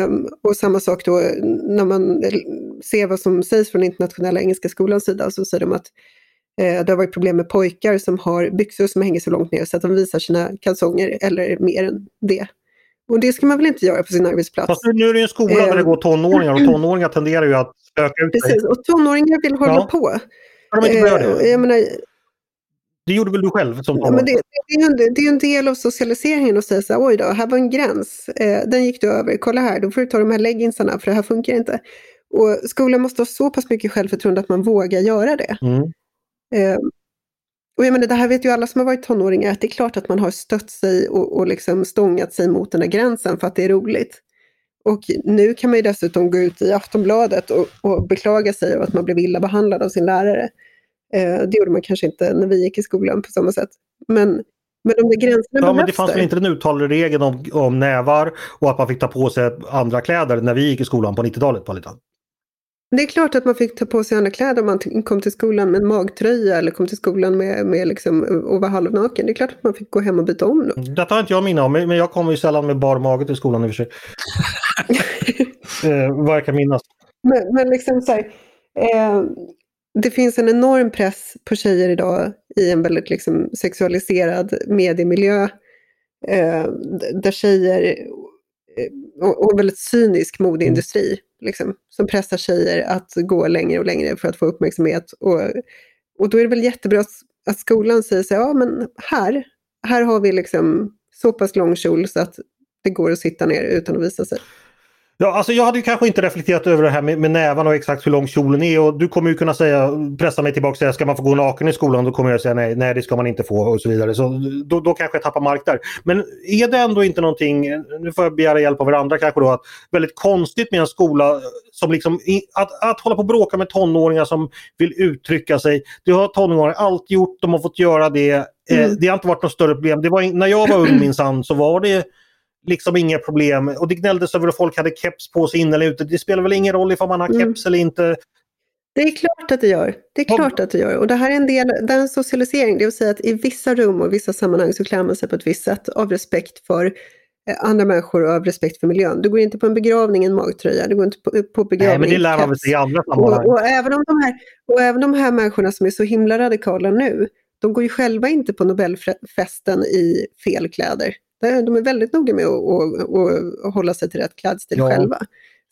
Um, och samma sak då när man ser vad som sägs från internationella engelska skolans sida så säger de att eh, det har varit problem med pojkar som har byxor som hänger så långt ner så att de visar sina kalsonger eller mer än det. Och det ska man väl inte göra på sin arbetsplats. Fast nu är det ju en skola där det ehm. går tonåringar och tonåringar tenderar ju att öka ut sig. Precis, och tonåringar vill hålla ja. på. det? Jag menar, det gjorde väl du själv som ja, men det, det, är en, det är en del av socialiseringen att säga så här, oj då, här var en gräns, eh, den gick du över, kolla här, då får du ta de här leggingsarna för det här funkar inte. Och skolan måste ha så pass mycket självförtroende att man vågar göra det. Mm. Eh, och jag menar, det här vet ju alla som har varit tonåringar, att det är klart att man har stött sig och, och liksom stångat sig mot den där gränsen för att det är roligt. Och nu kan man ju dessutom gå ut i Aftonbladet och, och beklaga sig över att man blev illa behandlad av sin lärare. Eh, det gjorde man kanske inte när vi gick i skolan på samma sätt. Men, men de där gränserna Ja, men det fanns väl inte den uttalade regeln om, om nävar och att man fick ta på sig andra kläder när vi gick i skolan på 90-talet? Det är klart att man fick ta på sig andra kläder om man kom till skolan med en magtröja eller kom till skolan med, med liksom, och var halvnaken. Det är klart att man fick gå hem och byta om då. Detta har inte jag minne om, men jag kommer ju sällan med bar mage till skolan i och för sig. eh, vad jag kan minnas. Men, men liksom så här, eh, det finns en enorm press på tjejer idag i en väldigt liksom, sexualiserad mediemiljö. Eh, där tjejer, eh, och, och väldigt cynisk modeindustri, mm. liksom, som pressar tjejer att gå längre och längre för att få uppmärksamhet. Och, och då är det väl jättebra att, att skolan säger så ja men här, här har vi liksom så pass lång kjol så att det går att sitta ner utan att visa sig. Ja, alltså jag hade ju kanske inte reflekterat över det här med, med nävarna och exakt hur lång kjolen är och du kommer ju kunna säga, pressa mig tillbaka och säga ska man få gå naken i skolan? Då kommer jag säga nej, nej det ska man inte få och så vidare. Så då, då kanske jag tappar mark där. Men är det ändå inte någonting, nu får jag begära hjälp av varandra kanske då, att väldigt konstigt med en skola som liksom, att, att hålla på och bråka med tonåringar som vill uttrycka sig. Det har tonåringar alltid gjort, de har fått göra det. Eh, mm. det har inte varit något större problem. Det var, när jag var ung minsann så var det liksom inga problem. Och det gnälldes över att folk hade keps på sig in eller ute. Det spelar väl ingen roll ifall man har mm. keps eller inte. Det är klart att det gör. Det är klart att det gör. Och det här är en del, det är en socialisering. Det vill säga att i vissa rum och vissa sammanhang så klär man sig på ett visst sätt av respekt för eh, andra människor och av respekt för miljön. Du går inte på en begravning i en magtröja, du går inte på, på begravning Nej, men det lär man väl sig i andra sammanhang. Och, och, även om de här, och även de här människorna som är så himla radikala nu, de går ju själva inte på Nobelfesten i fel kläder. De är väldigt noga med att, att, att hålla sig till rätt klädstil ja. själva.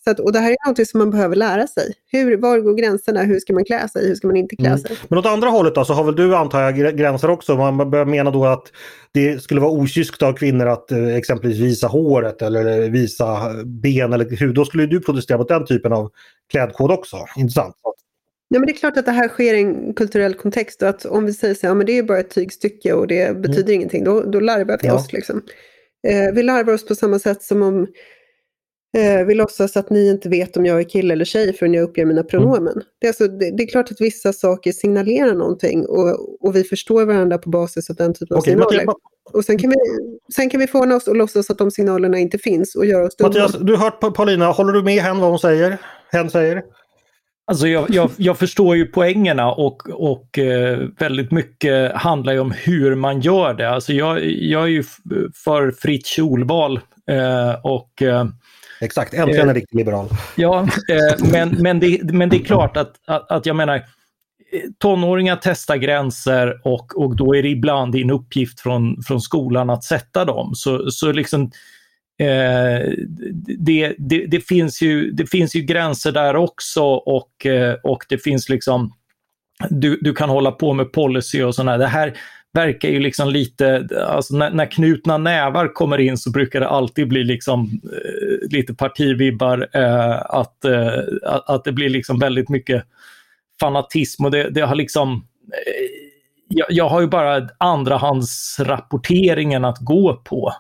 Så att, och det här är något som man behöver lära sig. Hur, var går gränserna? Hur ska man klä sig? Hur ska man inte klä mm. sig? Men åt andra hållet då så har väl du antar jag gränser också? Man börjar mena då att det skulle vara okyskt av kvinnor att eh, exempelvis visa håret eller visa ben eller hud. Då skulle du protestera mot den typen av klädkod också. Intressant. Ja, men det är klart att det här sker i en kulturell kontext och att om vi säger så här, ja, men det är bara ett tygstycke och det mm. betyder mm. ingenting, då, då larvar vi ja. oss. Liksom. Eh, vi larvar oss på samma sätt som om eh, vi låtsas att ni inte vet om jag är kille eller tjej förrän jag uppger mina pronomen. Mm. Det, är alltså, det, det, är klart att vissa saker signalerar någonting och, och vi förstår varandra på basis av den typen av signaler. Och sen kan, vi, sen kan vi få oss och låtsas att de signalerna inte finns och göra oss dumma. Mattias, du har hört Paulina, håller du med henne vad hon säger? Hen säger? Alltså jag, jag, jag, förstår ju poängerna och, och eh, väldigt mycket handlar ju om hur man gör det. Alltså jag, jag är ju för fritt kjolval eh, och eh, Exakt, äntligen en riktig liberal. Ja, men, men, det, men det är klart att, att, att jag menar tonåringar testar gränser och, och då är det ibland din uppgift från, från skolan att sätta dem. Så, så liksom Eh, det, det, det, finns ju, det finns ju gränser där också och, eh, och det finns liksom, du, du kan hålla på med policy och sådär. Det här verkar ju liksom lite, alltså när, när, knutna nävar kommer in så brukar det alltid bli liksom eh, lite partivibbar, eh, att, eh, att det blir liksom väldigt mycket fanatism och det, det har liksom eh, jag, jag, har ju bara andrahandsrapporteringen att gå på.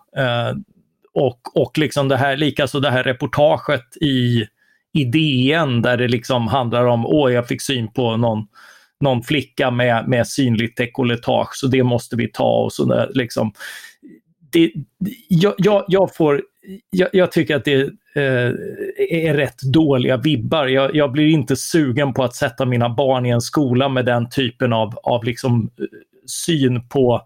Och, och liksom det här, likaså det här reportaget i, i DN där det liksom handlar om, åh jag fick syn på någon, någon flicka med, med synligt dekolletage så det måste vi ta och så där, liksom. Det, jag, jag, jag får, jag, jag, tycker att det eh, är rätt dåliga vibbar. Jag, jag, blir inte sugen på att sätta mina barn i en skola med den typen av, av liksom, eh, syn på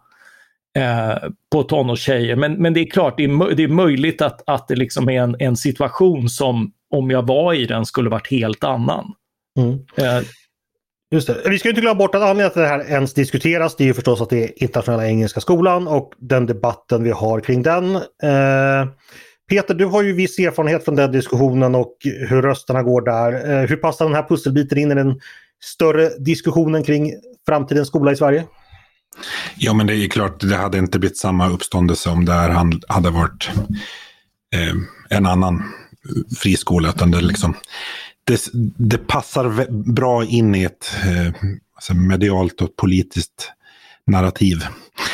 eh, på tonårstjejer. Men, men det är klart, det är, det är möjligt att, att det liksom är en, en situation som om jag var i den skulle varit helt annan. Mm. Eh, Just det. Vi ska inte glömma bort att anledningen till att det här ens diskuteras det är ju förstås att det är internationella engelska skolan och den debatten vi har kring den. Eh, Peter, du har ju viss erfarenhet från den diskussionen och hur rösterna går där. Eh, hur passar den här pusselbiten in i den större diskussionen kring framtidens skola i Sverige? Ja, men det är klart, det hade inte blivit samma uppståndelse om det här hade varit eh, en annan friskola. Utan det, liksom, det, det passar bra in i ett eh, alltså medialt och politiskt narrativ.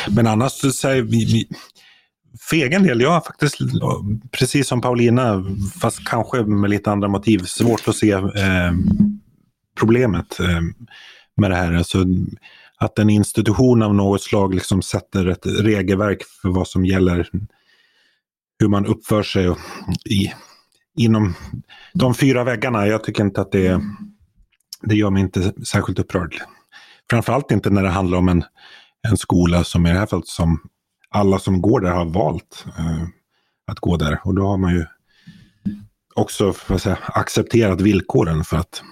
Men annars så säger vi, vi för egen del, jag har faktiskt, precis som Paulina, fast kanske med lite andra motiv, svårt att se eh, problemet eh, med det här. Alltså, att en institution av något slag liksom sätter ett regelverk för vad som gäller hur man uppför sig i, inom de fyra väggarna. Jag tycker inte att det, det gör mig inte särskilt upprörd. Framförallt inte när det handlar om en, en skola som i det här fallet som alla som går där har valt eh, att gå där. Och då har man ju också säga, accepterat villkoren för att,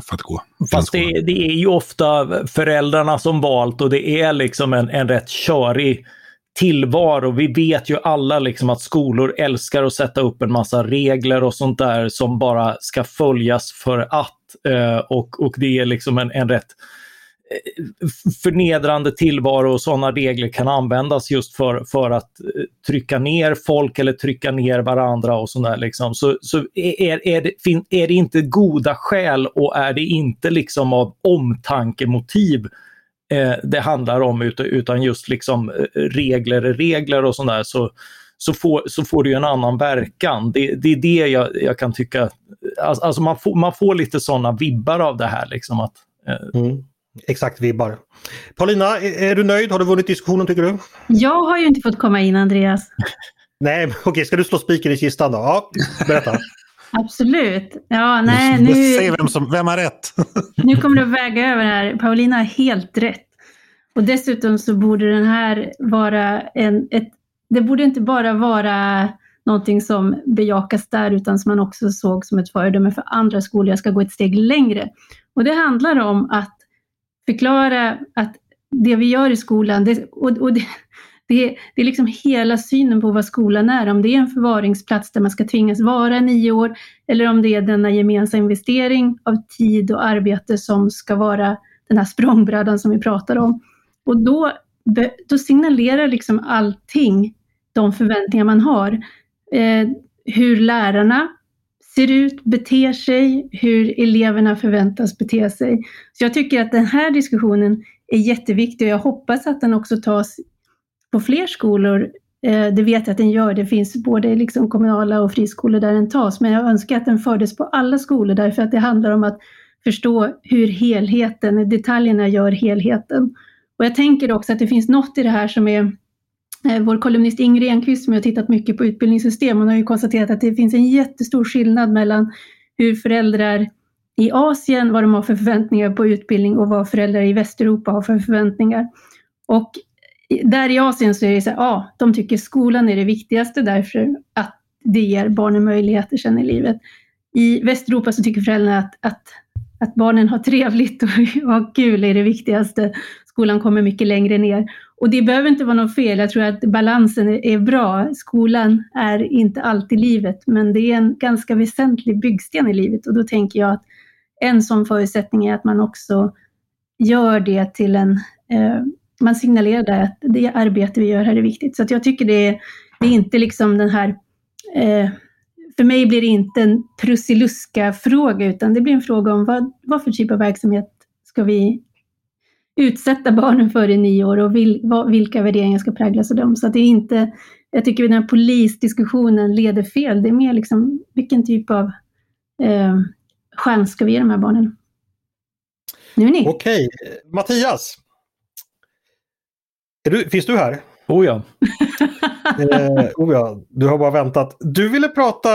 för att gå. Fast det, det, är ju ofta föräldrarna som valt och det är liksom en, en rätt körig tillvaro. Vi vet ju alla liksom att skolor älskar att sätta upp en massa regler och sånt där som bara ska följas för att. Eh, och, och det är liksom en, en rätt Eh, förnedrande tillvaro och sådana regler kan användas just för, för att eh, trycka ner folk eller trycka ner varandra och sådär. Liksom. Så, så är, är, det, är det inte goda skäl och är det inte liksom av omtankemotiv eh, det handlar om utan, just liksom eh, regler är regler och sådär så, så, får, så får det ju en annan verkan. Det, det är det jag, jag kan tycka, alltså, alltså man, får, man får lite sådana vibbar av det här. Liksom att, eh, mm. Exakt vibbar. Paulina, är du nöjd? Har du vunnit diskussionen tycker du? Jag har ju inte fått komma in Andreas. Nej, okej, okay, ska du slå spiken i kistan då? Ja, berätta. Absolut. Ja, nej, nu... Se vem, som, vem har rätt. nu kommer det att väga över här. Paulina har helt rätt. Och dessutom så borde den här vara en... Ett, det borde inte bara vara någonting som bejakas där utan som man också såg som ett föredöme för andra skolor. Jag ska gå ett steg längre. Och det handlar om att förklara att det vi gör i skolan, det, och, och det, det, det, är liksom hela synen på vad skolan är. Om det är en förvaringsplats där man ska tvingas vara nio år eller om det är denna gemensamma investering av tid och arbete som ska vara den här språngbrädan som vi pratar om. Och då, då signalerar liksom allting de förväntningar man har. Eh, hur lärarna ser ut, beter sig, hur eleverna förväntas bete sig. Så jag tycker att den här diskussionen är jätteviktig och jag hoppas att den också tas på fler skolor. Eh, det vet jag att den gör, det finns både liksom kommunala och friskolor där den tas, men jag önskar att den fördes på alla skolor därför att det handlar om att förstå hur helheten, detaljerna gör helheten. Och jag tänker också att det finns något i det här som är Eh, vår kolumnist Ingrid Enqvist som har tittat mycket på utbildningssystem, hon har ju konstaterat att det finns en jättestor skillnad mellan hur föräldrar i Asien, vad de har för förväntningar på utbildning och vad föräldrar i Västeuropa har för förväntningar. Och där i Asien så är det så här, ja, de tycker skolan är det viktigaste därför att det ger barnen möjligheter sen i livet. I Västeuropa så tycker föräldrarna att, att, att barnen har trevligt och har kul är det viktigaste. Skolan kommer mycket längre ner. Och det behöver inte vara något fel, jag tror att balansen är bra. Skolan är inte alltid livet, men det är en ganska väsentlig byggsten i livet och då tänker jag att en sån förutsättning är att man också gör det till en, eh, man signalerar där att det arbete vi gör här är viktigt. Så att jag tycker det är, det är inte liksom den här, eh, för mig blir det inte en prussiluska-fråga, utan det blir en fråga om vad, vad för typ av verksamhet ska vi utsätta barnen för i nio år och vil, vad, vilka värderingar ska präglas av dem. Så att det är inte, jag tycker den här polisdiskussionen leder fel. Det är mer liksom vilken typ av eh, chans ska vi ge de här barnen? Nu är ni. Okej, Mattias. Du, finns du här? Oh ja. eh, oh ja. Du har bara väntat. Du ville prata,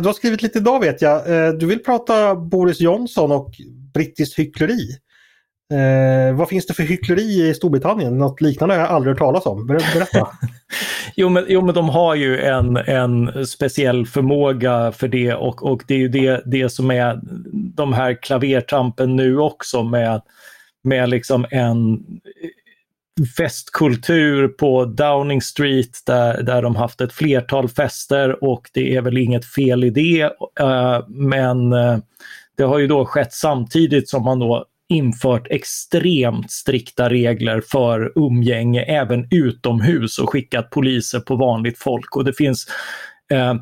du har skrivit lite idag vet jag. Eh, du vill prata Boris Johnson och brittiskt hyckleri. Eh, vad finns det för hyckleri i Storbritannien? Något liknande har jag aldrig hört talas om. Berätta. jo, men, jo, men de har ju en, en speciell förmåga för det och, och det är ju det, det som är de här klavertrampen nu också med, med liksom en festkultur på Downing Street där, där de haft ett flertal fester och det är väl inget fel i det. Uh, men uh, det har ju då skett samtidigt som man då infört extremt strikta regler för umgänge även utomhus och skickat poliser på vanligt folk. Och det finns eh,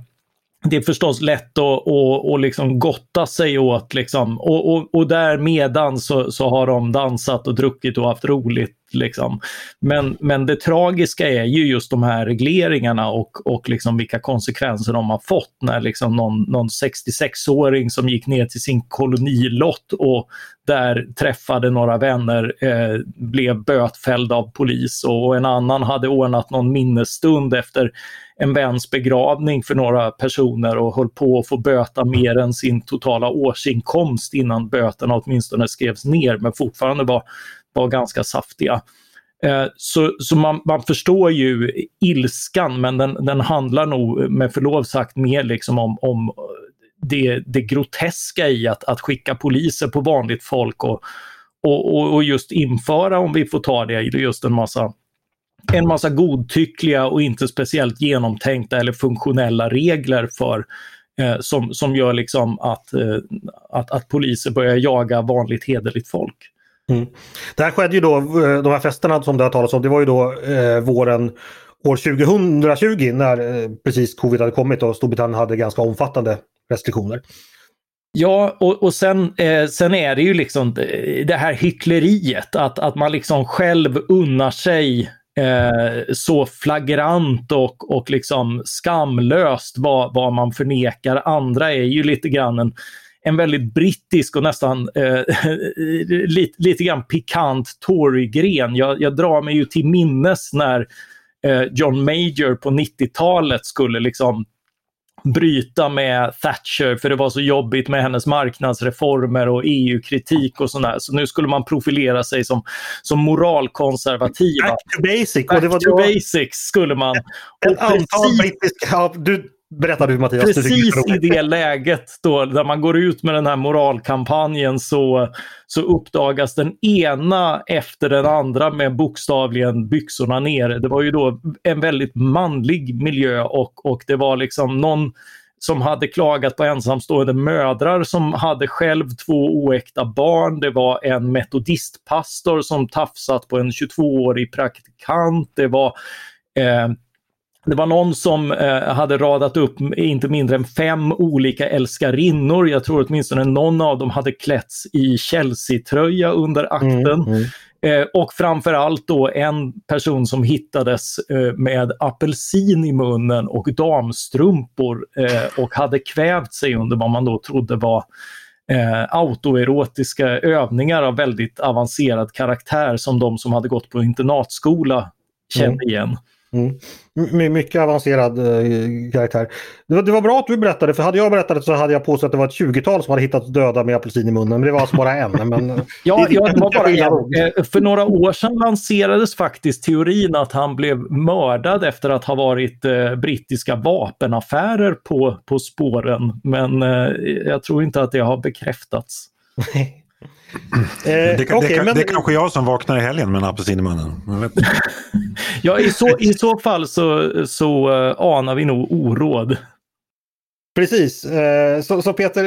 det är förstås lätt att, att, att liksom gotta sig åt liksom. och, och, och där medan så, så har de dansat och druckit och haft roligt Liksom. Men, men det tragiska är ju just de här regleringarna och, och liksom vilka konsekvenser de har fått när liksom någon, någon 66-åring som gick ner till sin kolonilott och där träffade några vänner, eh, blev bötfälld av polis och en annan hade ordnat någon minnesstund efter en väns begravning för några personer och höll på att få böta mer än sin totala årsinkomst innan böterna åtminstone skrevs ner men fortfarande var, var ganska saftiga. Eh, så, så man, man, förstår ju ilskan men den, den handlar nog med förlov sagt mer liksom om, om det, det groteska i att, att skicka poliser på vanligt folk och, och, och just införa, om vi får ta det, just en massa en massa godtyckliga och inte speciellt genomtänkta eller funktionella regler för eh, som, som gör liksom att, eh, att, att poliser börjar jaga vanligt hederligt folk. Mm. Det här skedde ju då, eh, de här festerna som det har talats om, det var ju då eh, våren år 2020 när precis covid hade kommit och Storbritannien hade ganska omfattande restriktioner. Ja, och, och sen, eh, sen är det ju liksom det här hyckleriet, att, att man liksom själv unnar sig eh, så flagrant och, och liksom skamlöst vad, vad man förnekar andra är ju lite grann en, en väldigt brittisk och nästan eh, lite, lite grann pikant Tory-gren. Jag, jag drar mig ju till minnes när eh, John Major på 90-talet skulle liksom bryta med Thatcher för det var så jobbigt med hennes marknadsreformer och EU-kritik och sådär. Så nu skulle man profilera sig som, som moralkonservativa. Back to basic. Back to då... basics skulle man. Ett antal brittiska... Ja, du, Berätta du Mattias. Precis i det läget då, där man går ut med den här moralkampanjen så, så uppdagas den ena efter den andra med bokstavligen byxorna nere. Det var ju då en väldigt manlig miljö och, och det var liksom någon som hade klagat på ensamstående mödrar som hade själv två oäkta barn. Det var en metodistpastor som tafsat på en 22-årig praktikant. Det var eh, det var någon som eh, hade radat upp inte mindre än fem olika älskarinnor. Jag tror åtminstone någon av dem hade klätts i Chelsea-tröja under akten. Mm, mm. Och framförallt då en person som hittades eh, med apelsin i munnen och damstrumpor och hade kvävt sig under vad man då trodde var eh, autoerotiska övningar av väldigt avancerad karaktär som de som hade gått på internatskola kände mm. igen. Mm. Mycket avancerad eh, karaktär. Det var, det var, bra att du berättade, för hade jag berättat så hade jag påstått att det var ett 20-tal som hade hittat döda med apelsin i munnen. Men det var alltså bara en. Men, ja, det, det var bara en. Eh, för några år sedan lanserades faktiskt teorin att han blev mördad efter att ha varit eh, brittiska vapenaffärer på, på spåren. Men eh, jag tror inte att det har bekräftats. Eh, det, okay, det, men... det är kanske jag som vaknar i helgen med en apelsin i munnen. ja, i så, i så fall så, så uh, anar vi nog oråd. Precis, eh, så, så, Peter,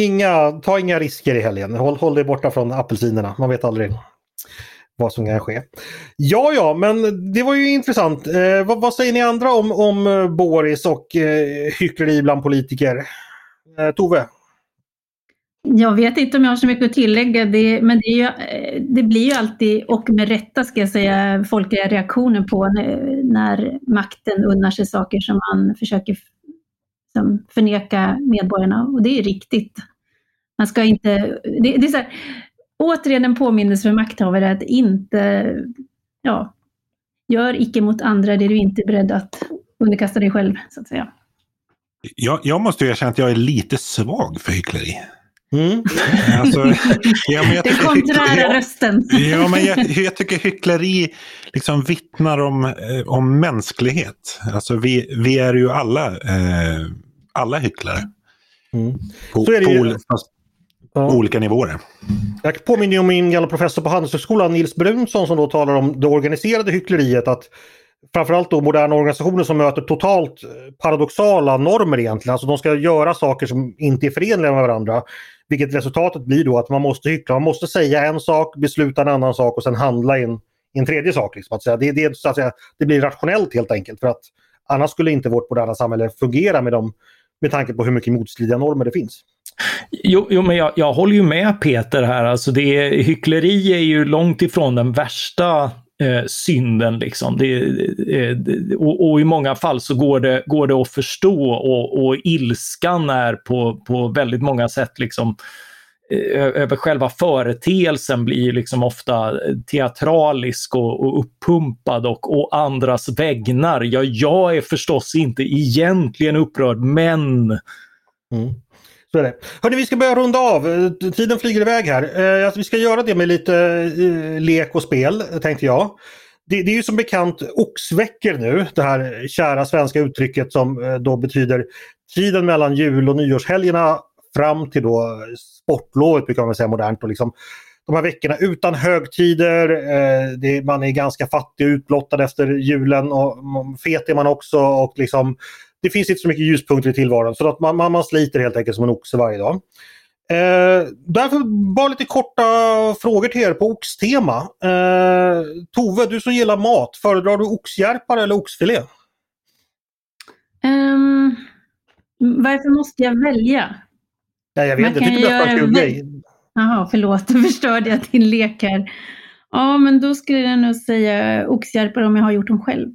inga, ta inga risker i helgen. Håll, håll dig borta från apelsinerna, man vet aldrig vad som kan ske. Ja, ja, men det var ju intressant. Eh, vad, vad, säger ni andra om, om Boris och eh, hyckleri bland politiker? Tove? Jag vet inte om jag har så mycket att tillägga, det, men det, ju, eh, det, blir ju alltid, och med rätta ska jag säga, folkliga reaktioner på när, när makten unnar sig saker som man försöker som förneka medborgarna. Och det är riktigt. Man ska inte... Det, det är så här, återigen en påminnelse för makthavare att inte... Ja, gör icke mot andra det du inte är beredd att underkasta dig själv, så att säga. Jag, jag måste erkänna att jag är lite svag för hyckleri. Mm. Alltså, ja, men jag Den konträra rösten. Ja, men jag, jag, tycker hyckleri liksom vittnar om, eh, om mänsklighet. Alltså vi, vi är ju alla, eh, alla hycklare. Mm. På, Så är det ju. På, ja. olika nivåer. Jag påminner om min gamla professor på Handelshögskolan, Nils Brunsson, som då talar om det organiserade hyckleriet. Att framförallt då moderna organisationer som möter totalt eh, paradoxala normer egentligen. Alltså de ska göra saker som inte är förenliga med varandra. Vilket resultatet blir då att man måste hyckla, man måste säga en sak, besluta en annan sak och sen handla i en, en tredje sak. Liksom. Att säga. Det, det, så att säga, det blir rationellt helt enkelt för att annars skulle inte vårt moderna samhälle fungera med, dem, med tanke på hur mycket motstridiga normer det finns. Jo, jo men jag, jag håller ju med Peter här. Alltså det, hyckleri är ju långt ifrån den värsta eh, synden. Liksom. Det, eh, och, och, i många fall så går det, går det att förstå och, och ilskan är på, på väldigt många sätt liksom, eh, över själva företeelsen blir liksom ofta teatralisk och, och uppumpad och, och andras vägnar. Ja, jag är förstås inte egentligen upprörd, men Mm. Så är det. Hörni, vi ska börja runda av. Eh, tiden flyger iväg här. Eh, alltså, vi ska göra det med lite eh, lek och spel, tänkte jag. Det, det, är ju som bekant oxveckor nu, det här kära svenska uttrycket som eh, då betyder tiden mellan jul och nyårshelgerna fram till då sportlovet brukar man säga modernt. Och liksom, de här veckorna utan högtider, eh, det, man är ganska fattig och utblottad efter julen och mm, fet är man också och liksom det finns inte så mycket ljuspunkter i tillvaron så att man, man, man sliter helt enkelt som en oxe varje dag. Eh, därför bara lite korta frågor till er på oxtema. Eh, Tove, du som gillar mat, föredrar du oxjärpar eller oxfilé? Um, varför måste jag välja? Ja, jag vet inte, jag tycker det är en kul grej. Jaha, förlåt, då förstörde jag din lek här. Ja, men då skulle jag nog säga oxjärpar om jag har gjort dem själv.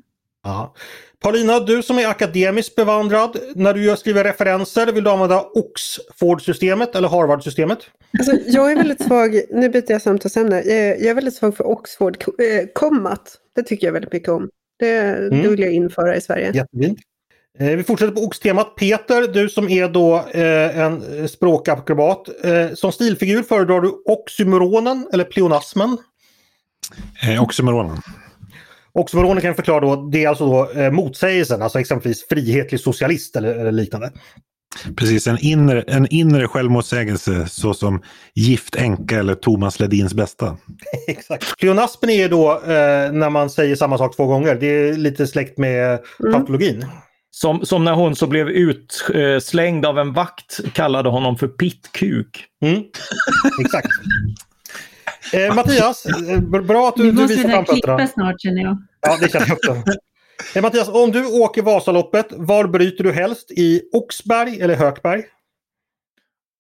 Ja. Paulina, du som är akademiskt bevandrad, när du skriver referenser, vill du använda Oxford-systemet eller Harvard-systemet? Alltså, jag är väldigt svag, nu byter jag samtalsämne, jag är väldigt svag för Oxford-kommat. Eh, det tycker jag väldigt mycket om. Det, mm. det vill jag införa i Sverige. Jättefint. Eh, vi fortsätter på oxtemat. Peter, du som är då eh, en språkakrobat. Eh, som stilfigur föredrar du oxymoronen eller pleonasmen? Eh, oxymoronen. Oxymoronen kan jag förklara då, det är alltså då eh, motsägelsen, alltså exempelvis frihetlig socialist eller, eller liknande. Precis, en inre, en inre självmotsägelse såsom Gift änka eller Thomas Ledins bästa. Exakt. Pleonasmen är då eh, när man säger samma sak två gånger. Det är lite släkt med mm. tautologin. Som, som när hon så blev utslängd av en vakt kallade honom för pittkuk. Mm. Exakt. Eh, Mattias, eh, bra att du, du visar framfötterna. Vi måste snart känner jag. Ja, det känner jag också. Eh, Mattias, om du åker Vasaloppet, var bryter du helst? I Oxberg eller Hökberg?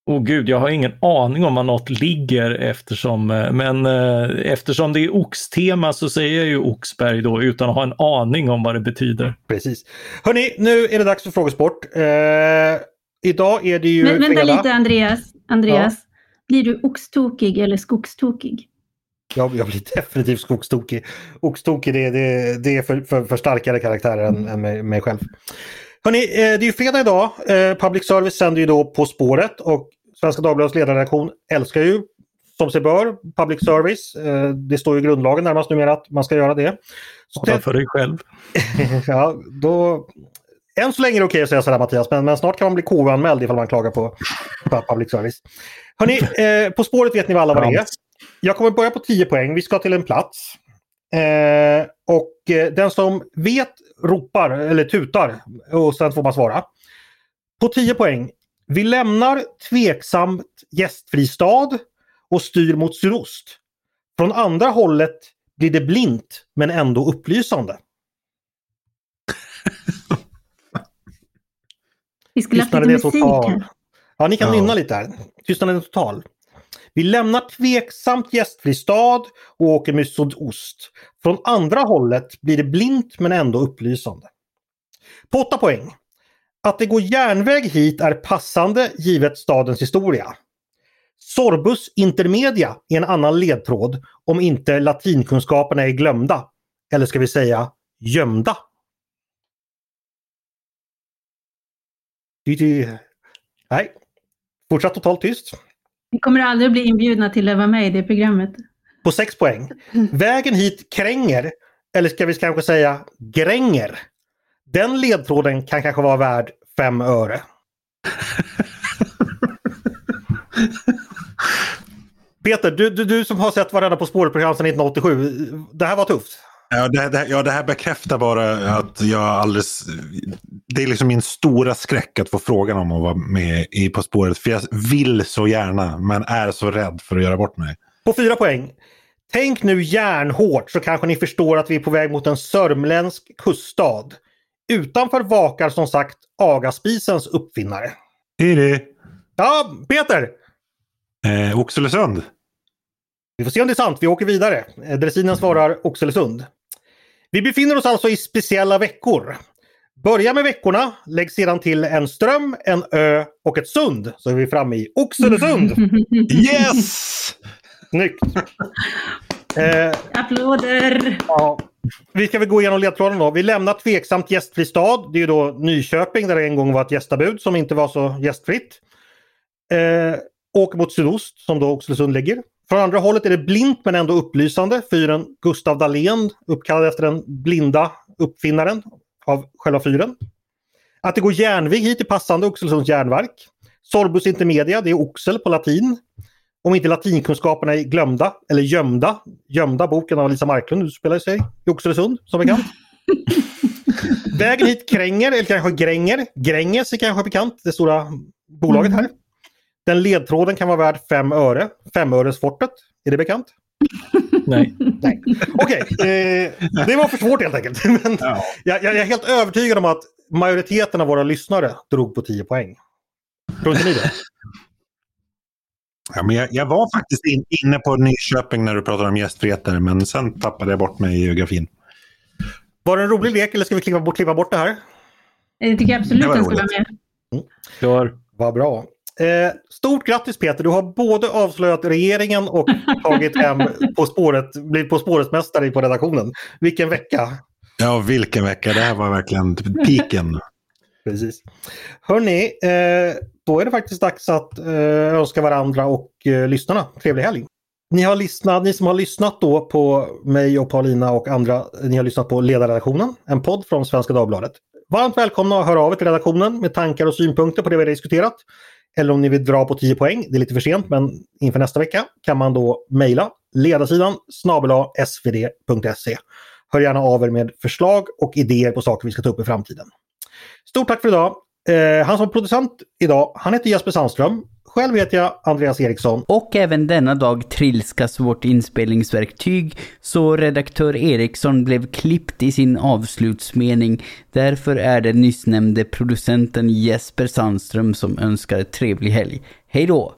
Åh oh, gud, jag har ingen aning om var något ligger eftersom, eh, men eh, eftersom det är oxtema så säger jag ju Oxberg då utan att ha en aning om vad det betyder. Precis. Hörni, nu är det dags för frågesport. Eh, idag är det ju Men vänta fredag. lite Andreas. Andreas. Ja. Blir du oxtokig eller skogstokig? Jag, jag blir definitivt skogstokig. Oxtokig det, det, det är för, för, för starkare karaktärer än, än mig, mig själv. Hörrni, eh, det är ju fredag idag. Eh, Public Service sänder ju då På spåret och Svenska Dagbladets ledarredaktion älskar ju som sig bör public service. Eh, det står i grundlagen närmast numera att man ska göra det. Tala för dig själv. ja, då... Än så länge är det okej okay att säga sådär Mattias, men, men snart kan man bli KU-anmäld ifall man klagar på, på public service. Hörrni, eh, På spåret vet ni alla vad det är. Jag kommer börja på 10 poäng. Vi ska till en plats. Eh, och eh, den som vet ropar eller tutar och sen får man svara. På 10 poäng. Vi lämnar tveksamt gästfri stad och styr mot sydost. Från andra hållet blir det blint men ändå upplysande. Vi skulle ha lite musik här. Ja, ni kan ja. nynna lite här. Tystnaden är total. Vi lämnar tveksamt gästfri stad och åker med sydost. Från andra hållet blir det blint men ändå upplysande. På 8 poäng. Att det går järnväg hit är passande givet stadens historia. Sorbus intermedia är en annan ledtråd om inte latinkunskaperna är glömda. Eller ska vi säga gömda. Nej, fortsatt totalt tyst. Vi kommer aldrig bli inbjudna till att vara med i det programmet. På 6 poäng. Vägen hit kränger, eller ska vi kanske säga gränger. Den ledtråden kan kanske vara värd 5 öre. Peter, du, du, du som har sett varenda På spåret-program sedan 1987. Det här var tufft. Ja det, det, ja, det här bekräftar bara att jag alldeles... Det är liksom min stora skräck att få frågan om att vara med i På spåret. För jag vill så gärna, men är så rädd för att göra bort mig. På fyra poäng. Tänk nu järnhårt så kanske ni förstår att vi är på väg mot en sörmländsk kuststad. Utanför vakar som sagt Agaspisens uppfinnare. Är det? Ja, Peter! Eh, Oxelösund. Vi får se om det är sant. Vi åker vidare. Eh, dressinen svarar Oxelösund. Vi befinner oss alltså i speciella veckor. Börja med veckorna, lägg sedan till en ström, en ö och ett sund. Så är vi framme i Oxelösund. yes! Snyggt! Eh, Applåder! Ja. Vi ska väl gå igenom ledtråden då. Vi lämnar tveksamt gästfri stad. Det är ju då Nyköping där det en gång var ett gästabud som inte var så gästfritt. Eh, åker mot sydost som då Oxelösund ligger. Från andra hållet är det blint men ändå upplysande. Fyren Gustav Dahlén uppkallad efter den blinda uppfinnaren av själva fyren. Att det går järnväg hit är passande, Oxelösunds järnverk. Sorbus intermedia, det är oxel på latin. Om inte latinkunskaperna är glömda eller gömda. Gömda boken av Lisa Marklund utspelar sig i Oxelösund som bekant. Vägen hit Kränger, eller kanske Gränger. Gränges är kanske bekant, det stora bolaget här. Den ledtråden kan vara värd 5 öre. Femöresfortet, är det bekant? Nej. Nej. Okej, okay, eh, det var för svårt helt enkelt. Men ja. jag, jag, är helt övertygad om att majoriteten av våra lyssnare drog på 10 poäng. Tror inte ni det? Ja, men jag, jag, var faktiskt in, inne på Nyköping när du pratade om gästfriheter, men sen tappade jag bort mig i geografin. Var det en rolig lek eller ska vi klippa bort, klippa bort det här? Jag tycker absolut den ska vara med. Mm. Kör. Vad bra. Eh, stort grattis Peter, du har både avslöjat regeringen och tagit hem På spåret, blivit På spåret-mästare på redaktionen. Vilken vecka! Ja, vilken vecka. Det här var verkligen piken. Precis. Hörni, eh, då är det faktiskt dags att eh, önska varandra och eh, lyssnarna trevlig helg. Ni, har lyssnat, ni som har lyssnat då på mig och Paulina och andra, ni har lyssnat på Ledarredaktionen, en podd från Svenska Dagbladet. Varmt välkomna att höra av er till redaktionen med tankar och synpunkter på det vi har diskuterat. Eller om ni vill dra på 10 poäng, det är lite för sent, men inför nästa vecka kan man då mejla ledarsidan snabel svd.se. Hör gärna av er med förslag och idéer på saker vi ska ta upp i framtiden. Stort tack för idag! Eh, han som producent idag, han heter Jesper Sandström. Själv heter jag Andreas Eriksson. Och även denna dag trilskas vårt inspelningsverktyg, så redaktör Eriksson blev klippt i sin avslutsmening. Därför är det nyssnämnde producenten Jesper Sandström som önskar trevlig helg. Hej då!